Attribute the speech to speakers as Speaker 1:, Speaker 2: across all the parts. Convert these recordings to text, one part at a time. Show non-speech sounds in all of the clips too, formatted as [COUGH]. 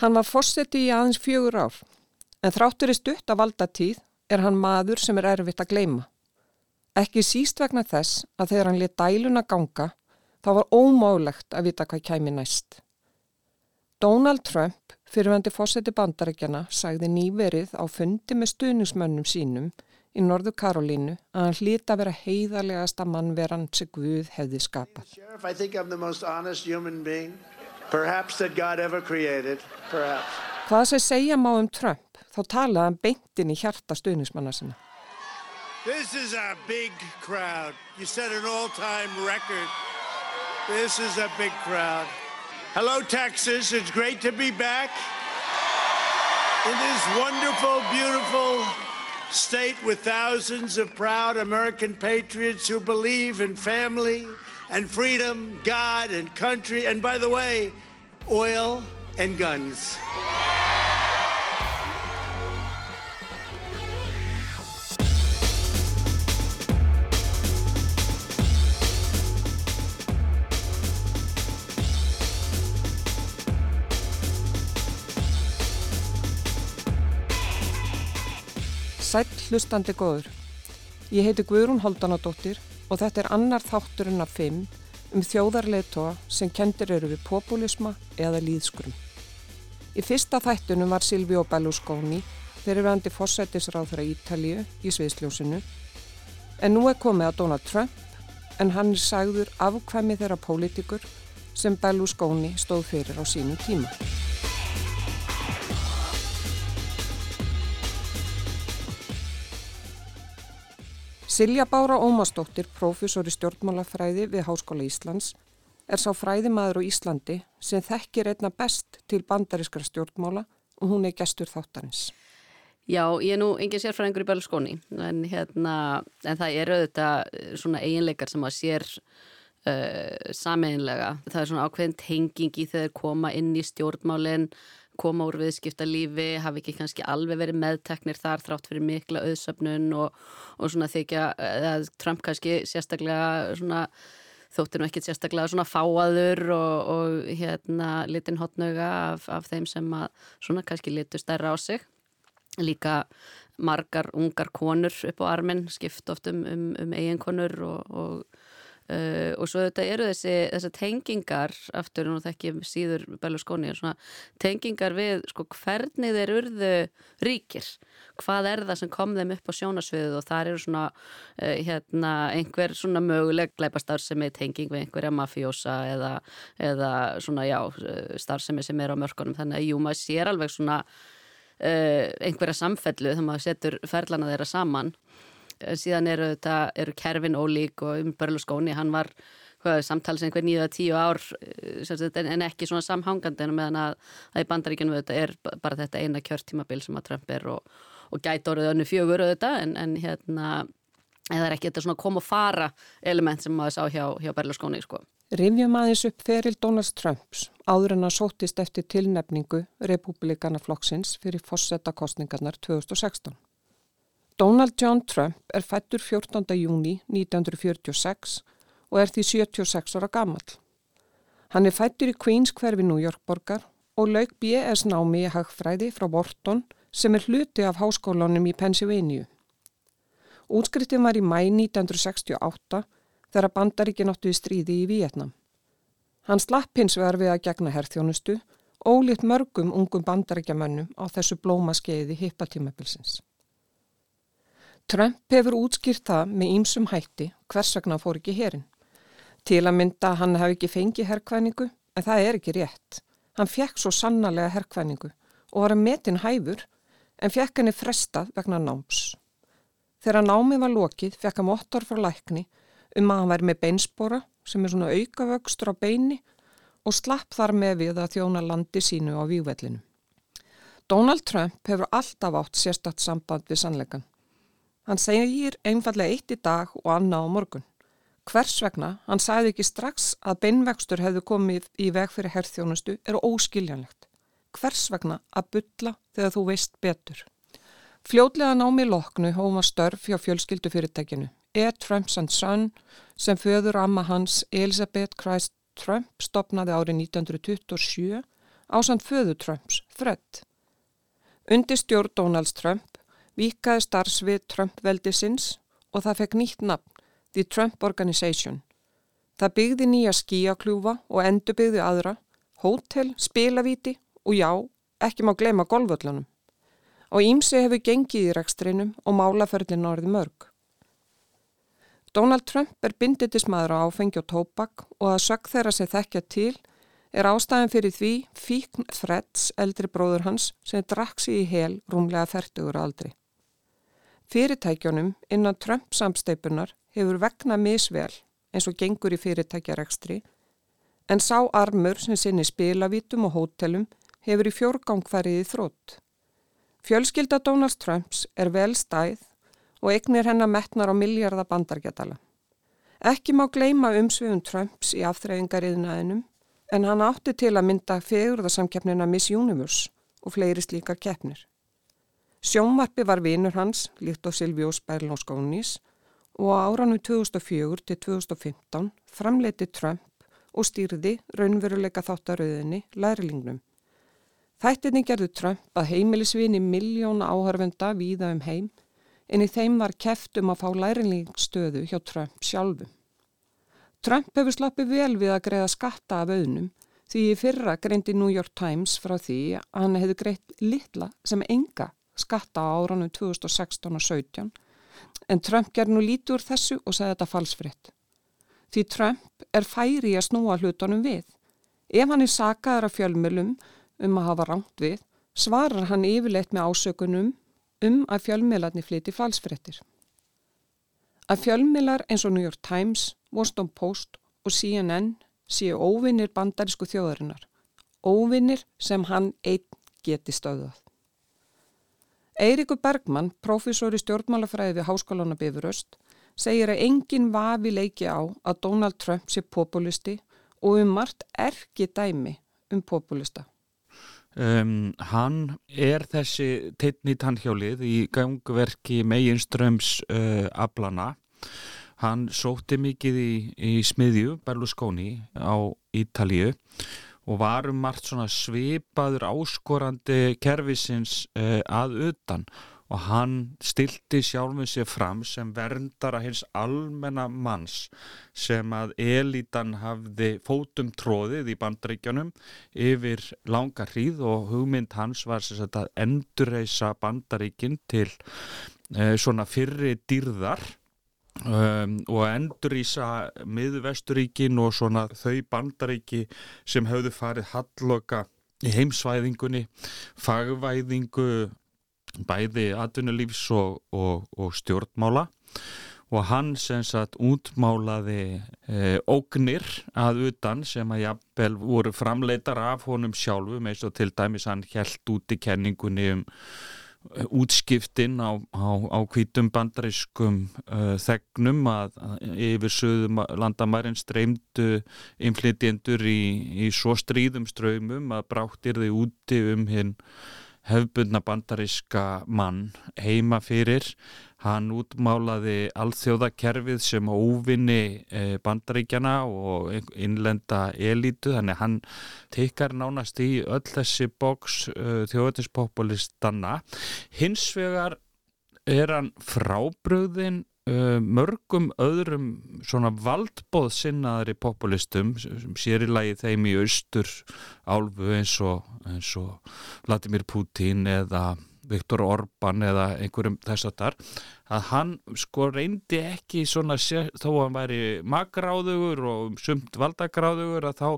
Speaker 1: Hann var fósetti í aðeins fjögur ár, en þráttur í stutt að valda tíð er hann maður sem er erfitt að gleima. Ekki síst vegna þess að þegar hann lit dæluna ganga, þá var ómálegt að vita hvað kæmi næst. Donald Trump, fyrirvendi fósetti bandarækjana, sagði nýverið á fundi með stuðningsmönnum sínum í Norðu Karolínu að hann hlýta að vera heiðarlegasta mannveran sem Guð hefði skapað. Hvað sem segja má um Trump, þá talaði hann beintin í hjarta stuðnismanna sinna. This is a big crowd. You set an all-time record. This is a big crowd. Hello, Texas. It's great to be back in this wonderful, beautiful state with thousands of proud American patriots who believe in family and freedom, God and country, and by the way, oil and guns. Sæl hlustandi góður. Ég heiti Guðrún Holdanadóttir og þetta er annar þátturinn af fimm um þjóðarleitoa sem kendir eru við populisma eða líðskrum. Í fyrsta þættunum var Silvíó Berlusconi þegar við andi fórsættisráð þeirra Ítalíu í sviðsljósinu en nú er komið að Donald Trump en hann er sagður afkvæmi þeirra pólitikur sem Berlusconi stóð fyrir á sínum tíma. Silja Bára Ómastóttir, prófessor í stjórnmálafræði við Háskóla Íslands, er sá fræðimaður á Íslandi sem þekkir einna best til bandarískra stjórnmála og hún er gestur þáttarins.
Speaker 2: Já, ég er nú engin sérfræðingur í Berlusconi, en, hérna, en það eru auðvitað eh, svona eiginleikar sem að sér uh, sameinlega. Það er svona ákveðin tenging í þegar koma inn í stjórnmálinn, koma úr viðskiptalífi, hafi ekki kannski alveg verið meðteknir þar þrátt fyrir mikla auðsöfnun og, og svona þykja að Trump kannski sérstaklega svona þóttir nú ekkert sérstaklega svona fáaður og, og hérna litin hotnauga af, af þeim sem að svona kannski litur stærra á sig. Líka margar ungar konur upp á arminn, skipt oft um, um, um eiginkonur og, og Uh, og svo þetta eru þessi, þessi tengingar aftur og þekkjum síður Berlusconi tengingar við sko, hvernig þeir urðu ríkir. Hvað er það sem kom þeim upp á sjónasviðu og það eru svona uh, hérna, einhver svona möguleg gleipastarfsemi tenging við einhverja mafjósa eða, eða svona já starfsemi sem er á mörkunum. Þannig að jú maður sér alveg svona uh, einhverja samfellu þegar maður setur ferlana þeirra saman síðan eru, þetta, eru kerfin ólík og um Berlusconi, hann var samtals einhver nýða tíu ár eh, en ekki svona samhangandi en meðan að, að í bandaríkjunum þetta er bara þetta eina kjörtímabil sem að Trump er og, og gæti orðið önnu fjögur auðvitað en, en hérna eða er ekki þetta svona kom og fara element sem maður sá hjá, hjá Berlusconi sko.
Speaker 1: Rivjum aðeins upp feril Donald Trumps áður en að sótist eftir tilnefningu republikana flokksins fyrir fórsetakostningarnar 2016. Donald John Trump er fættur 14. júni 1946 og er því 76 ára gammal. Hann er fættur í Queens hverfi New York borgar og lauk B.S. námi í hagfræði frá Wharton sem er hluti af háskólanum í Pennsylvania. Útskrittin var í mæ 1968 þegar bandaríkin áttu í stríði í Vietnam. Hann slapp hins vegar við að gegna herþjónustu ólít mörgum ungum bandaríkjamönnum á þessu blómaskeiði hippatímabilsins. Trump hefur útskýrt það með ýmsum hætti hvers vegna fór ekki herin. Til að mynda hann hafi ekki fengið herrkvæningu en það er ekki rétt. Hann fekk svo sannarlega herrkvæningu og var að metin hæfur en fekk henni frestað vegna náms. Þegar námið var lokið fekk hann óttar frá lækni um að hann væri með beinspora sem er svona aukavöxtur á beini og slapp þar með við að þjóna landi sínu á vývellinu. Donald Trump hefur alltaf átt sérstatt samband við sannleikan. Hann segir einfallega eitt í dag og annað á morgun. Hvers vegna, hann sagði ekki strax að beinvextur hefðu komið í veg fyrir herþjónustu, eru óskiljanlegt. Hvers vegna að bylla þegar þú veist betur? Fljóðlega námi loknu hóma störf hjá fjölskyldu fyrirtækinu. E. Trumps and Son sem föður amma hans Elisabeth Christ Trump stopnaði árið 1927 ásand föðu Trumps, Fred. Undir stjórn Donalds Trump vikaði starfsvið Trump-veldisins og það fekk nýtt nafn, The Trump Organization. Það byggði nýja skíakljúfa og endur byggði aðra, hótel, spilavíti og já, ekki má glema golvöllunum. Og Ímsi hefur gengið í rekstrinum og málaferlin orði mörg. Donald Trump er binditismæður á áfengi og tópak og að sökk þeirra sig þekkja til er ástæðin fyrir því Fíkn Freds, eldri bróður hans, sem drakk sig í hel rúmlega færtugur aldri. Fyrirtækjónum innan Trump samsteipunar hefur vegnað misvel eins og gengur í fyrirtækjarekstri en sá armur sem sinni spilavítum og hótelum hefur í fjórgang færið í þrótt. Fjölskylda Donald Trumps er vel stæð og eignir hennar metnar á miljardar bandargetala. Ekki má gleima umsviðum Trumps í afþreyingariðnaðinum en hann átti til að mynda fegurðarsamkeppnina Miss Universe og fleiri slíkar keppnir. Sjónvarpi var vinur hans, líkt á Silvíós Berlóskónis og á áranu 2004 til 2015 framleiti Trump og stýrði raunveruleika þáttaröðinni lærlingnum. Þættinni gerðu Trump að heimilisvinni miljóna áhörfenda víða um heim en í þeim var keft um að fá lærinlíkstöðu hjá Trump sjálfu. Trump hefur sloppið vel við að greiða skatta af auðnum því í fyrra greindi New York Times frá því að hann hefði greitt litla sem enga skatta á árunum 2016 og 17 en Trump ger nú lítið úr þessu og segði þetta falsfritt. Því Trump er færi að snúa hlutunum við. Ef hann er sakaður af fjölmjölum um að hafa ránt við, svarar hann yfirleitt með ásökunum um að fjölmiðlarni flyti falsfrettir. Að fjölmiðlar eins og New York Times, Washington Post og CNN séu óvinnir bandarísku þjóðarinnar, óvinnir sem hann einn geti stöðað. Eirikur Bergmann, profesor í stjórnmálafræði við Háskólana Bifuröst, segir að enginn vafi leiki á að Donald Trump sé populisti og um margt erki dæmi um populista.
Speaker 3: Um, hann er þessi teitni tannhjálið í gangverki meginströms uh, aflana hann sótti mikið í, í smiðju Berlusconi á Ítalíu og var um margt svipaður áskorandi kervisins uh, að utan. Og hann stilti sjálfum sér fram sem verndara hins almenna manns sem að elitan hafði fótum tróðið í bandaríkjanum yfir langa hríð og hugmynd hans var sagt, að endurreisa bandaríkin til eh, svona fyrri dýrðar um, og endurreisa miðvesturíkin og svona þau bandaríki sem höfðu farið halloka í heimsvæðingunni, fagvæðingu bæði atvinnulífs og, og, og stjórnmála. Og hann sem sagt útmálaði e, ógnir að utan sem að jafnvel voru framleitar af honum sjálfum eins og til dæmis hann helt út í kenningunni um útskiptin á, á, á hvítum bandariskum uh, þegnum að, að yfir söðum landamærin streymdu inflytjendur í, í svo stríðum ströymum að bráttir þau úti um hinn hefbundna bandaríska mann heima fyrir. Hann útmálaði alþjóðakerfið sem óvinni eh, bandaríkjana og innlenda elítu, þannig hann teikar nánast í öll þessi bóks eh, þjóðatispopulistana. Hins vegar er hann frábröðin Uh, mörgum öðrum svona valdbóð sinnaðari populistum sem sér í lagi þeim í austur álfu eins og, og Vladimir Putin eða Viktor Orban eða einhverjum þess að þar að hann sko reyndi ekki svona þó að hann væri magráðugur og sumt valdagráðugur að þá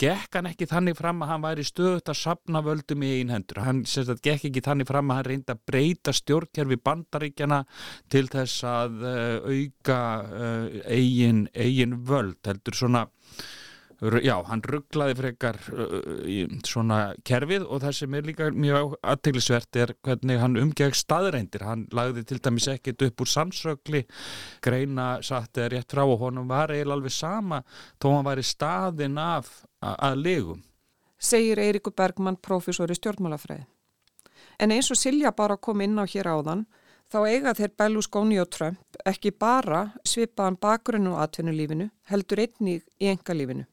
Speaker 3: gekk hann ekki þannig fram að hann væri stöðut að sapna völdum í einn hendur. Hann sagt, gekk ekki þannig fram að hann reyndi að breyta stjórnkerfi bandaríkjana til þess að uh, auka uh, eigin, eigin völd heldur svona já, hann rugglaði frekar uh, í svona kerfið og það sem er líka mjög aðteglisvert er hvernig hann umgegð staðreindir, hann lagði til dæmis ekkit upp úr samsögli greina satt eða rétt frá og honum var eiginlega alveg sama þó hann var í staðin af að legum.
Speaker 1: Segir Eirikur Bergmann, profesor í stjórnmálafræði. En eins og Silja bara kom inn á hér áðan þá eiga þeir Berlusconi og Trump ekki bara svipaðan bakgrunn og atvinnulífinu heldur einnig í engalífinu.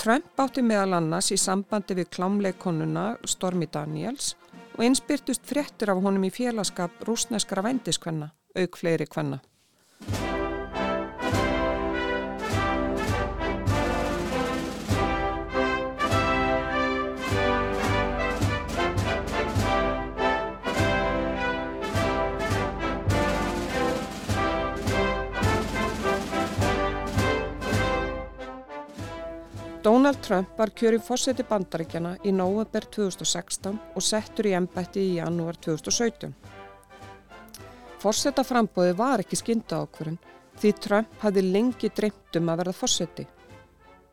Speaker 1: Trump átti meðal annars í sambandi við klámleikonuna Stormy Daniels og einspyrtust fréttir af honum í félagskap rúsneskara vendiskvenna, auk fleiri kvenna. Donald Trump var kjörið fórseti bandaríkjana í nóvember 2016 og settur í ennbætti í janúar 2017. Fórseta frambóði var ekki skynda ákverðin því Trump hafði lengi dreymt um að verða fórseti.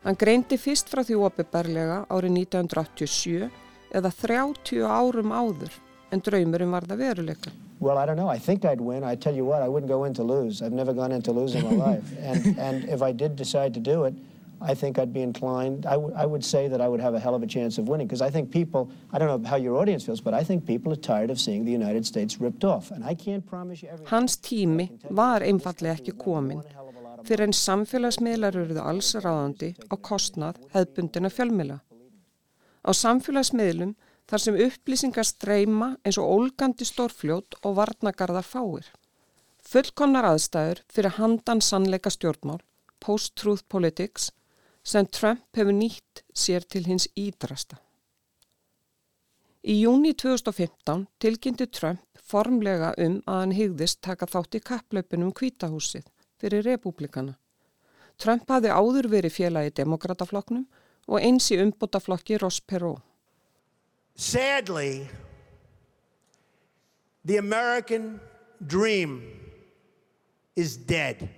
Speaker 1: Hann greindi fyrst frá því opiðberlega árið 1987 eða 30 árum áður en draumurum var það veruleika.
Speaker 4: Well, I don't know. I think I'd win. I tell you what, I wouldn't go in to lose. I've never gone in to lose in my [LAUGHS] life. And, and if I did decide to do it, I think I'd be inclined, I, I would say that I would have a hell of a chance of winning because I think people, I don't know how your audience feels, but I think people are tired of seeing the United States ripped off. And I can't promise you everything.
Speaker 1: Hans tími var einfallega ekki komin fyrir en samfélagsmiðlar eruðu alls ráðandi á kostnað hefðbundina fjölmila. Á samfélagsmiðlum þar sem upplýsingar streyma eins og ólgandi stórfljót og varnagarðar fáir. Fullkomnar aðstæður fyrir handan sannleika stjórnmál, post-truth politics, sem Trump hefur nýtt sér til hins ídrasta. Í júni 2015 tilkynnti Trump formlega um að hann hygðist taka þátt í kapplöpunum kvítahúsið fyrir republikana. Trump hafði áður verið félagi demokrataflokknum og eins í umbútaflokki Ross Perot.
Speaker 5: Sadly, the American dream is dead.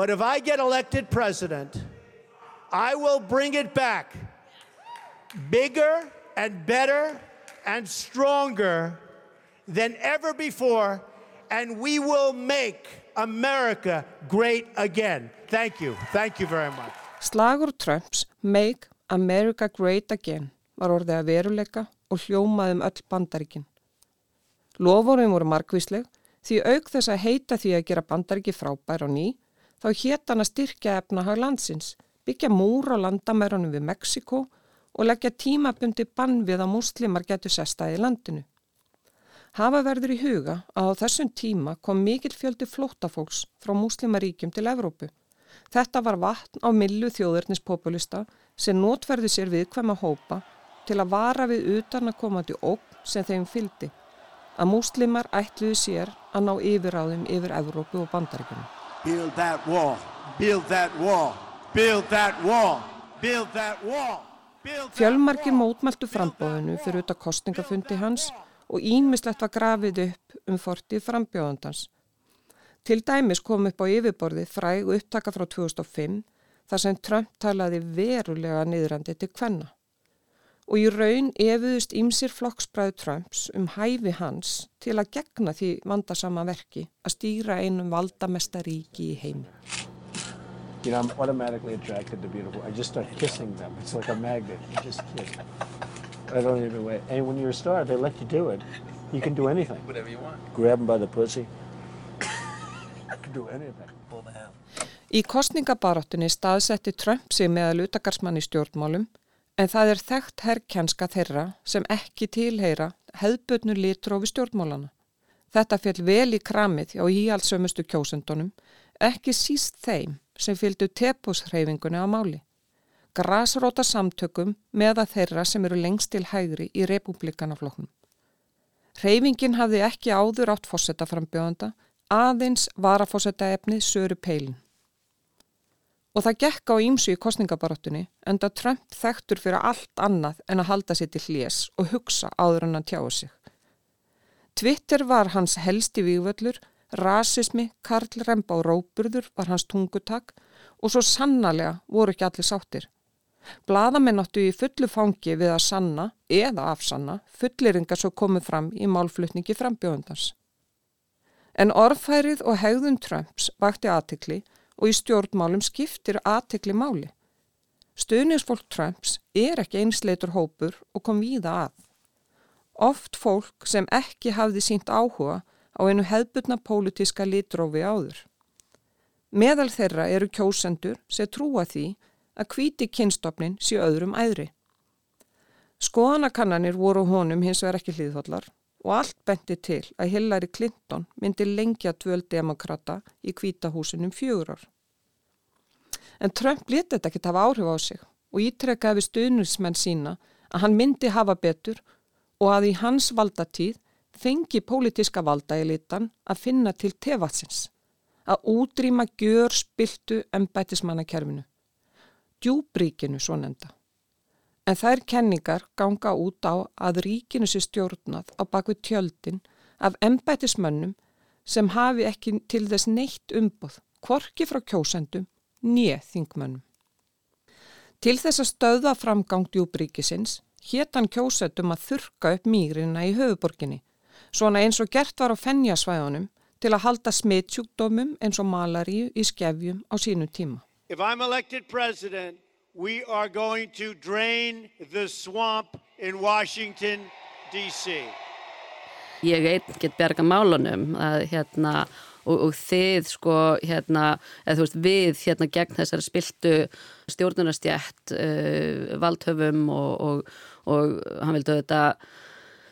Speaker 5: But if I get elected president, I will bring it back bigger and better and stronger than ever before, and we will make America great again. Thank you. Thank you very much.
Speaker 1: Slagur Trumps Make America Great Again var orðið að veruleika og hljómaðum öll bandaríkin. Loforum voru markvísleg því auk þess að heita því að gera bandaríki frábær og ný þá hétt hann að styrkja efnahag landsins, byggja múr á landamærunum við Mexiko og leggja tímabundi bann við að múslimar getur sestaði í landinu. Hafa verður í huga að á þessum tíma kom mikill fjöldi flótafólks frá múslimaríkjum til Evrópu. Þetta var vatn á millu þjóðurnispopulista sem nótverði sér viðkvæma hópa til að vara við utan að komandi óg sem þeim fyldi. Að múslimar ætluðu sér að ná yfiráðum yfir Evrópu og bandaríkunum.
Speaker 5: Build that wall. Build that wall. Build that wall. Build that wall.
Speaker 1: Fjölmarki mótmæltu frambóðinu fyrir auðvitað kostningafundi hans og ímislegt var grafið upp um fortið frambjóðandans. Til dæmis kom upp á yfirborði fræg upptaka frá 2005 þar sem Trump talaði verulega niðrandi til hvenna. Og í raun efuðust ímsir flokksbræðu Trumps um hæfi hans til að gegna því vandasama verki að stýra einum valdamesta ríki í heimi.
Speaker 4: You know, I'm automatically attracted to beautiful. I just start kissing them. It's like a magnet. You just kiss. I don't even wait. And when you're a star, they let you do it. You can do anything.
Speaker 6: Whatever you want.
Speaker 4: Grab them by the pussy. I can do anything.
Speaker 6: Pull the hell.
Speaker 1: Í kostningabaráttunni staðsetti Trump sig meðal utakarsmann í stjórnmálum en það er þekkt herrkjanska þeirra sem ekki tilheyra hefðbötnu litrófi stjórnmálana. Þetta fjall vel í kramið á íhaldsömustu kjósendunum, ekki síst þeim sem fylgdu tepúshreyfingunni á máli. Grasróta samtökum meða þeirra sem eru lengst til hægri í republikanafloknum. Hreyfingin hafði ekki áður átt fósetta frambjóðanda, aðeins var að fósetta efnið Söru Peilin. Og það gekk á ímsu í kostningabaráttunni enda Trump þekktur fyrir allt annað en að halda sér til hljés og hugsa áður en hann tjáu sig. Twitter var hans helsti vývöllur, rasismi, karlremba og róburður var hans tungutak og svo sannarlega voru ekki allir sáttir. Blaðamenn áttu í fullu fangi við að sanna eða afsanna fulleringar svo komið fram í málflutningi frambjóðundans. En orðfærið og hegðun Trumps vakti aðtikli og í stjórnmálum skiptir aðtikli máli. Stuðningsfólk Trumps er ekki einsleitur hópur og kom víða að. Oft fólk sem ekki hafði sínt áhuga á einu hefðbutna pólitíska litrófi áður. Meðal þeirra eru kjósendur sem trúa því að kvíti kynstofnin sé öðrum æðri. Skoðanakannanir voru honum hins vegar ekki hlýðhóllar og allt benti til að Hillary Clinton myndi lengja tvöld demokrata í kvítahúsinum fjögur ár. En Trump leti þetta ekki hafa áhrif á sig og ítrekkaði við stuðnusmenn sína að hann myndi hafa betur og að í hans valdatíð fengi pólitiska valda í litan að finna til tefatsins, að útrýma gjör spiltu embætismannakerfinu, djúbríkinu svo nefnda. En þær kenningar ganga út á að ríkinu sé stjórnað á baku tjöldin af embætismönnum sem hafi ekki til þess neitt umboð, kvorki frá kjósendum, nýja þingmönnum. Til þess að stöða framgang djúbríkisins hétt hann kjósendum að þurka upp mýgrina í höfuborginni, svona eins og gert var á fennjasvæðunum til að halda smittsjúkdómum eins og malaríu í skefjum á sínu tíma.
Speaker 5: If I'm elected president, we are going to drain the swamp in Washington, D.C.
Speaker 2: Ég einn get berga málunum að hérna og, og þið sko hérna eða þú veist við hérna gegn þessari spiltu stjórnunastjætt uh, valdhöfum og, og, og hann vildi auðvitað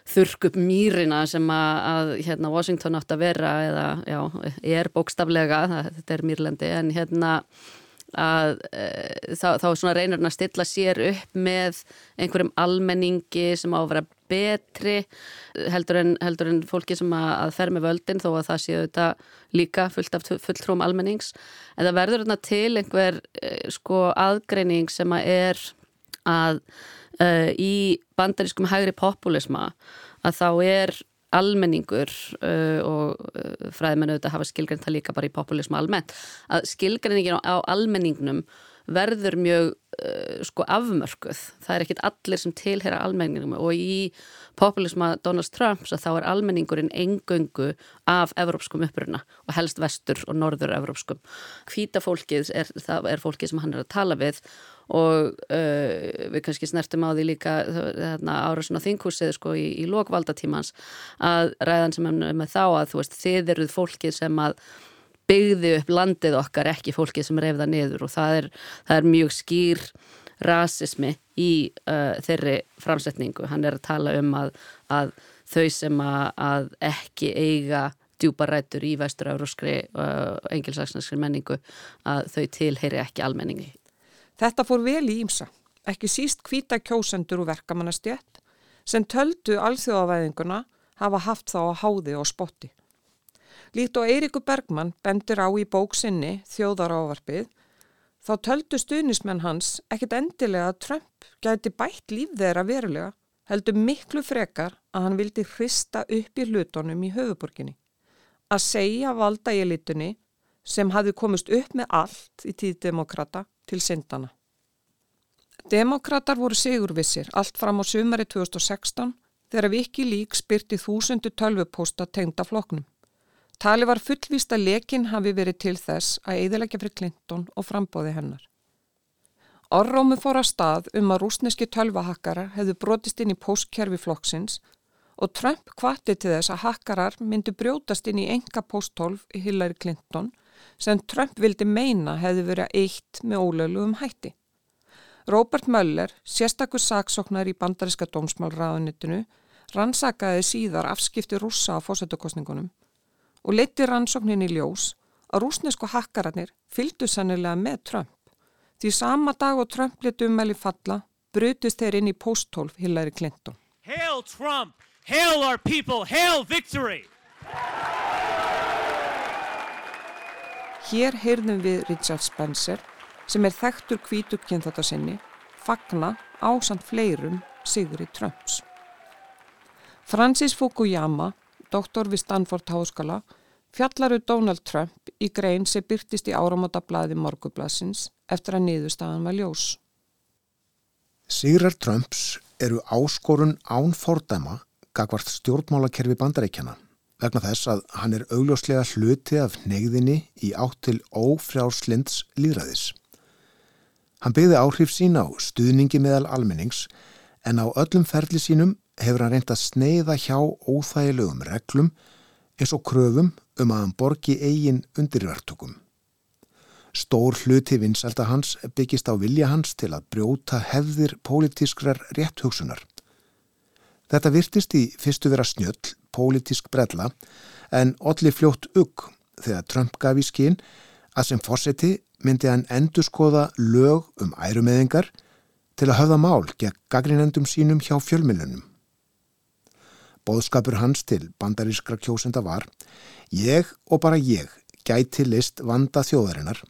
Speaker 2: þurrk upp mýrina sem að, að hérna Washington átt að vera eða já, er bókstaflega, þetta er mýrlendi en hérna að e, þá, þá reynir hann að stilla sér upp með einhverjum almenningi sem á að vera betri heldur en, heldur en fólki sem að, að fer með völdin þó að það séu þetta líka fullt af fulltrúum almennings. En það verður þarna til einhver e, sko aðgreining sem að er að e, í bandarískum hægri populisma að þá er almenningur uh, og uh, fræðmennu auðvitað hafa skilgrænt það líka bara í populismu almennt að skilgræningin á, á almenningnum verður mjög uh, sko afmörkuð. Það er ekkit allir sem tilhera almenningnum og í populisma Donald Trumps að þá er almenningurinn engöngu af evrópskum uppruna og helst vestur og norður evrópskum. Hvita fólkið er, er fólkið sem hann er að tala við og uh, við kannski snertum á því líka árasun á þinghúsið sko í, í lokvaldatímans að ræðan sem er með þá að þú veist þið eruð fólkið sem að byggði upp landið okkar ekki fólkið sem reyfða niður og það er, það er mjög skýr rasismi í uh, þeirri framsetningu. Hann er að tala um að, að þau sem að, að ekki eiga djúpa rættur í vestur-euróskri uh, engilsaksnarskri menningu að þau tilheyri ekki almenningi.
Speaker 1: Þetta fór vel í ímsa, ekki síst hvita kjósendur og verkamannastjett sem töldu alþjóðavæðinguna hafa haft þá að háði og spotti. Líkt og Eirikur Bergmann bendur á í bóksinni Þjóðarávarpið þá töldu stuðnismenn hans ekkit endilega að Trump gæti bætt líf þeirra verulega heldur miklu frekar að hann vildi hrista upp í hlutunum í höfuborginni. Að segja valda í elitunni sem hafi komist upp með allt í tíð demokrata til syndana. Demokrater voru sigurvissir allt fram á sumari 2016 þegar Viki Lík spyrti þúsundu tölvupósta tengda floknum. Tali var fullvíst að lekin hafi verið til þess að eðilegja fyrir Clinton og frambóði hennar. Orrómu fór að stað um að rúsneski tölvahakkara hefðu brotist inn í postkerfi flokksins og Trump kvatti til þess að hakkarar myndi brjótast inn í enga posttólf í Hillary Clinton sem Trump vildi meina hefði verið eitt með ólöglu um hætti. Robert Möller, sérstakur saksóknar í bandariska dómsmálraðunitinu, rannsakaði síðar afskipti rúsa á fósættukostningunum og leti rannsóknin í ljós að rúsnesku hakkararnir fylgdu sannilega með Trump. Því sama dag og Trump leti umæli falla, brutist þeir inn í posttólf Hillary Clinton.
Speaker 6: Hail Trump! Hail our people! Hail victory!
Speaker 1: Hér heyrðum við Richard Spencer sem er þekktur kvítur kynþáta sinni, fagna ásand fleirum Sigri Trumps. Francis Fukuyama, doktor við Stanford Háskala, fjallaru Donald Trump í grein sem byrtist í áramátablaði morgublasins eftir að niðurstaðan var ljós.
Speaker 7: Sigrar Trumps eru áskorun án fordæma gagvart stjórnmálakerfi bandaríkjana vegna þess að hann er augljóslega hluti af neyðinni í átt til ófrjálslinds líðræðis. Hann byggði áhrif sín á stuðningi meðal almennings en á öllum ferli sínum hefur hann reynd að sneiða hjá óþægilegum reglum eins og kröfum um að hann borgi eigin undirvertökum. Stór hluti vinsalda hans byggist á vilja hans til að brjóta hefðir pólitískrar rétthugsunar. Þetta virtist í fyrstu vera snjöll, pólitísk brella, en allir fljótt ugg þegar Trump gaf í skinn að sem fórseti myndi hann endur skoða lög um ærumeðingar til að höfða mál gegn gagrinendum sínum hjá fjölmilunum. Bóðskapur hans til bandarískra kjósenda var Ég og bara ég gæti list vanda þjóðarinnar.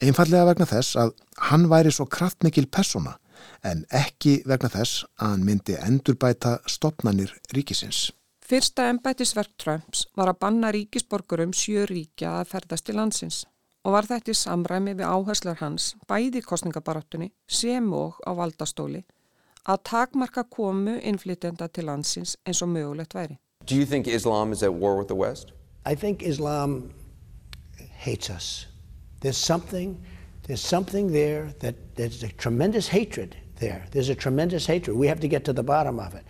Speaker 7: Einfallega vegna þess að hann væri svo kraftmikil persona en ekki vegna þess að hann myndi endurbæta stopnannir ríkisins.
Speaker 1: Fyrsta embætisverk Trumps var að banna ríkisborgurum sjö ríkja að ferðast í landsins og var þetta í samræmi við áherslar hans bæði kostningabaráttunni sem og á valdastóli að takmarka komu innflytjenda til landsins eins og mögulegt væri.
Speaker 8: Do you think Islam is at war with the West?
Speaker 5: I think Islam hates us. There's something, there's something there that there's a tremendous hatred there. There's a tremendous hatred. We have to get to the bottom of it.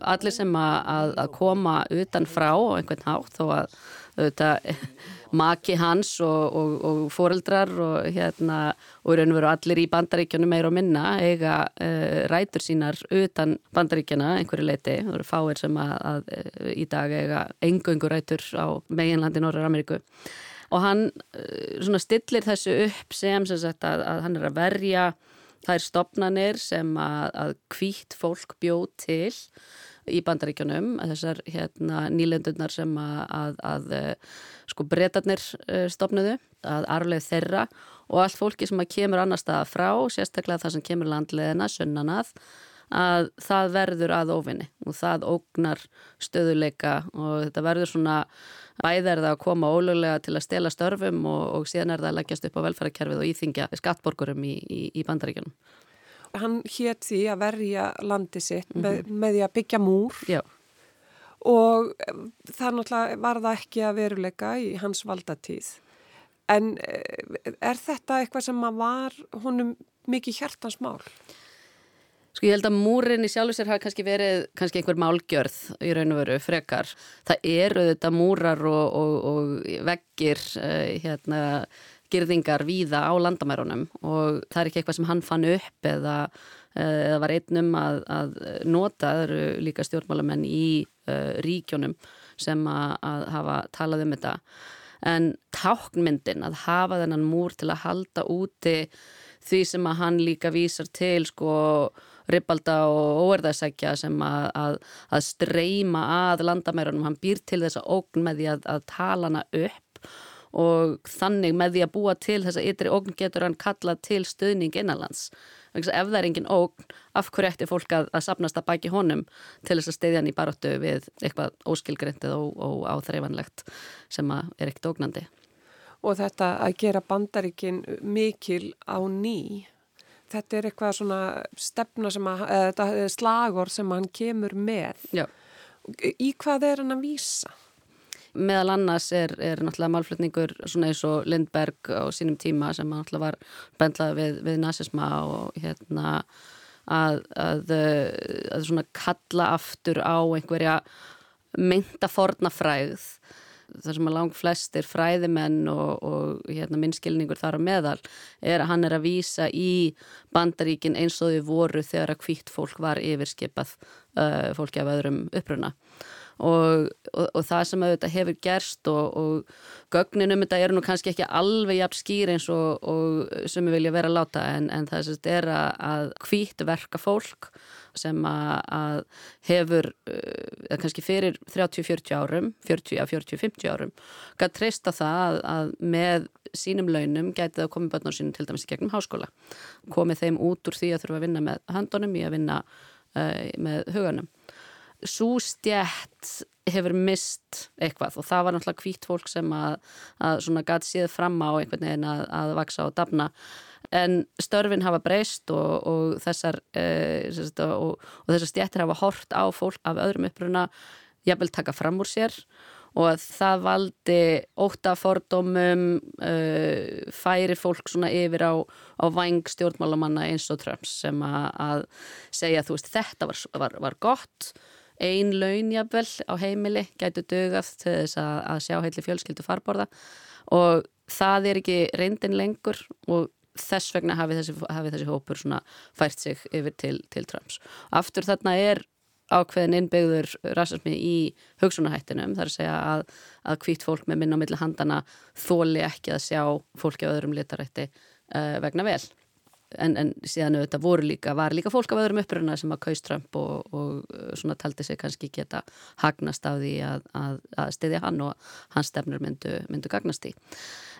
Speaker 2: Allir sem að, að koma utan frá og einhvern hátt þó að auðvitað [LAUGHS] maki hans og, og, og foreldrar og hérna og raun og veru allir í bandaríkjunum meir og minna eiga uh, rætur sínar utan bandaríkjuna einhverju leiti, það eru fáir sem að, að uh, í dag eiga engöngu rætur á meginlandi Norrar Ameríku. Og hann uh, stillir þessu upp sem sem sagt að, að hann er að verja þær stopnanir sem að, að kvítt fólk bjóð til í bandaríkjunum, þessar hérna, nýlendunar sem að, að, að eh, sko breytarnir eh, stopnuðu, að arleið þeirra og allt fólki sem að kemur annar staða frá, sérstaklega það sem kemur landleðina, sunnanað, að það verður að ofinni og það ógnar stöðuleika og þetta verður svona bæðerða að koma ólöglega til að stela störfum og, og síðan er það að leggjast upp á velfærakerfið og íþingja skattborgurum í, í, í bandaríkjunum
Speaker 1: hann hétt því að verja landi sitt mm -hmm. með, mhm. með því að byggja múr
Speaker 2: Já.
Speaker 1: og það náttúrulega var það ekki að veruleika í hans valdatíð en eh, er þetta eitthvað sem var honum mikið hjartans mál?
Speaker 2: Sko ég held að múrin í sjálf sér hafa kannski verið kannski einhver málgjörð í raun og veru frekar. Það eru þetta múrar og, og, og veggir uh, hérna girðingar víða á landamærunum og það er ekki eitthvað sem hann fann upp eða, eða var einnum að, að nota, það eru líka stjórnmálamenn í uh, ríkjónum sem að, að hafa talað um þetta en táknmyndin að hafa þennan múr til að halda úti því sem að hann líka vísar til sko ribalda og óerðarsækja sem að, að, að streyma að landamærunum, hann býr til þessa ógn með því að, að tala hana upp og þannig með því að búa til þessa ytri ógn getur hann kalla til stöðning innanlands. Ef það er engin ógn, af hverju ætti fólk að, að sapnast að baki honum til þess að steyðja hann í baróttu við eitthvað óskilgrindið og, og áþreifanlegt sem er ekkert ógnandi.
Speaker 1: Og þetta að gera bandaríkin mikil á ný, þetta er eitthvað svona stefna sem að, eða slagur sem hann kemur með.
Speaker 2: Já.
Speaker 1: Í hvað er hann að vísa?
Speaker 2: meðal annars er, er náttúrulega málflutningur svona eins og Lindberg á sínum tíma sem náttúrulega var bendlað við, við nazisma og hérna að, að, að svona kalla aftur á einhverja mynda fornafræð þar sem að lang flestir fræðimenn og, og hérna, minnskilningur þar á meðal er að hann er að vísa í bandaríkin eins og þau voru þegar að hvitt fólk var yfirskipað uh, fólki af öðrum uppruna. Og, og, og það sem auðvitað hefur gerst og, gögninum þetta eru nú kannski ekki alveg jafn skýr eins og sem við vilja vera að láta en, en það er að hvít verka fólk sem að hefur eða kannski fyrir 30-40 árum 40-40-50 árum gæti treysta það að, með sínum launum gæti það að koma börn á sínum til dæmis gegnum háskóla. Komið þeim út úr því að þurfa að vinna með handunum í að vinna uh, með huganum. Svo stjætt hefur mist eitthvað og það var náttúrulega hvít fólk sem að, að svona gæti síð fram á einhvern veginn að, að vaksa og dafna en störfin hafa breyst og, og þessar e, og, og þessar stjættir hafa hort á fólk af öðrum uppruna jafnvel taka fram úr sér. Og það valdi óta fordómum uh, færi fólk svona yfir á, á vang stjórnmálamanna eins og Trumps sem að, að segja þú veist þetta var, var, var gott. Ein launjabvel á heimili gætu dögast til þess að, að sjá heitli fjölskyldu farborða. Og það er ekki reyndin lengur og þess vegna hafi þessi, hafi þessi hópur fært sig yfir til, til Trumps. Aftur þarna er ákveðin innbyggður rasismi í hugsunahættinum þar að segja að, að hvít fólk með minna á milli handana þóli ekki að sjá fólki á öðrum litarætti uh, vegna vel en, en síðan auðvitað voru líka, var líka fólk af öðrum uppruna sem að kaust Trump og, og svona taldi sig kannski geta hagnast á því að, að, að stiðja hann og hans stefnur myndu, myndu gagnast í.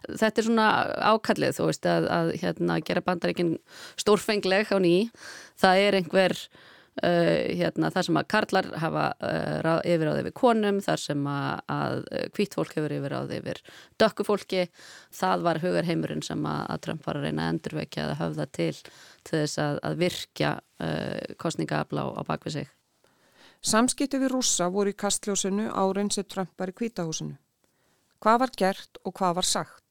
Speaker 2: Þetta er svona ákallið þú veist að, að hérna, gera bandaríkinn stórfengleg á ný. Það er einhver Uh, hérna, þar sem að karlar hafa uh, yfir á þeir við konum, þar sem að hvít fólk hefur yfir á þeir við dökku fólki, það var hugarheimurinn sem að, að Trump var að reyna að endurvekja að höfða til til þess að, að virkja uh, kostningaafla á, bakvið sig.
Speaker 1: Samskipti við rúsa voru í kastljósinu árein sem Trump var í kvítahúsinu. Hvað var gert og hvað var sagt?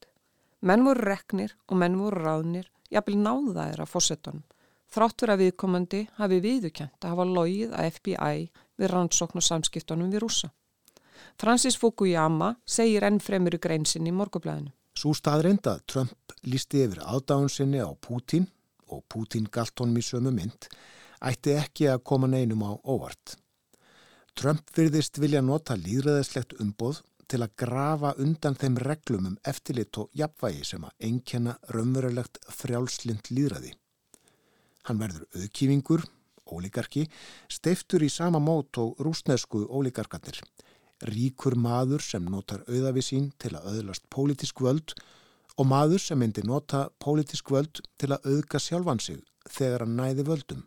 Speaker 1: Menn voru reknir og menn voru ráðnir, jafnvel náðaðir af fósettunum. Þráttur að viðkomandi hafi viðukent að hafa logið að FBI við rannsókn og samskiptunum við rúsa. Francis Fukuyama segir enn fremur í greinsinni í morgublæðinu.
Speaker 7: Svo staðreind að Trump lísti yfir aðdáðun sinni á Putin og Putin galt honum í sömu mynd ætti ekki að koma neinum á óvart. Trump virðist vilja nota líðræðislegt umboð til að grafa undan þeim reglum um eftirlit og jafnvægi sem að einkenna raunverulegt frjálslind líðræði. Hann verður auðkífingur, ólíkarki, steiftur í sama mót og rúsnesku ólíkarkarnir. Ríkur maður sem notar auðafi sín til að auðlast pólitísk völd og maður sem myndi nota pólitísk völd til að auðga sjálfan sig þegar hann næði völdum.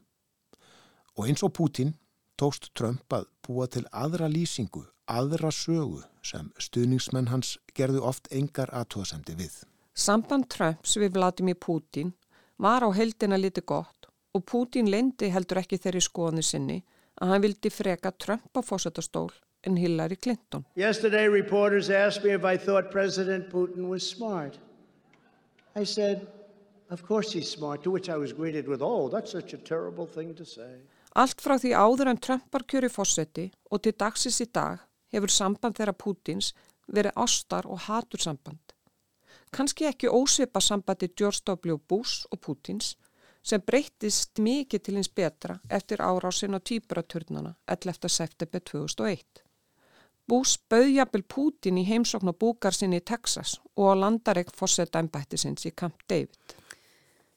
Speaker 7: Og eins og Pútín tókst Trump að búa til aðra lýsingu, aðra sögu sem stuðningsmenn hans gerðu oft engar aðtóðsendi við.
Speaker 1: Samband Trumps við Vladimir Pútín var á heldina liti gott og Pútín leindi heldur ekki þeirri skoðinu sinni að hann vildi freka Trump á fósatastól en Hillary Clinton.
Speaker 5: Yesterday reporters asked me if I thought President Putin was smart. I said, of course he's smart, to which I was greeted with, oh, that's such a terrible thing to say.
Speaker 1: Allt frá því áður en Trump var kjöri fósetti og til dagsis í dag hefur samband þeirra Pútins verið ástar og hatur samband. Kanski ekki ósvipa sambandi George W. Bush og Pútins sem breyttist mikið til hins betra eftir árásin á týpuraturnana 11. september 2001. Bús bauðjapil Pútin í heimsókn og búkar sinni í Texas og á landareik fórsetta ennbættisins í Camp David.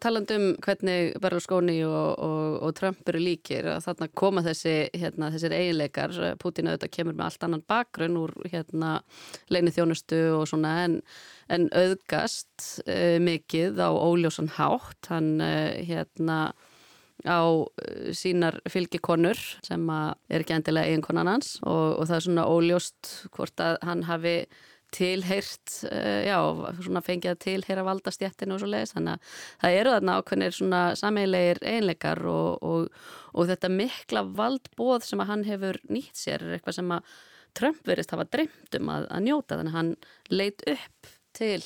Speaker 2: Talandum hvernig Berlusconi og, og, og Trump eru líkir að þarna koma þessi, hérna, þessir eiginleikar, Pútin auðvitað kemur með allt annan bakgrunn úr hérna, leini þjónustu og svona en en auðgast uh, mikið á óljósan hátt. Hann uh, hérna á uh, sínar fylgikonur sem er ekki endilega eiginkonan hans og, og það er svona óljóst hvort að hann hafi tilheyrt, já, svona fengið að tilheyra valdastjættinu og svo leiðis þannig að það eru þarna ákveðnir svona sameilegir einleikar og, og, og þetta mikla valdbóð sem að hann hefur nýtt sér er eitthvað sem að Trump verist hafa dreymt um að, að njóta. Þannig að hann leit upp til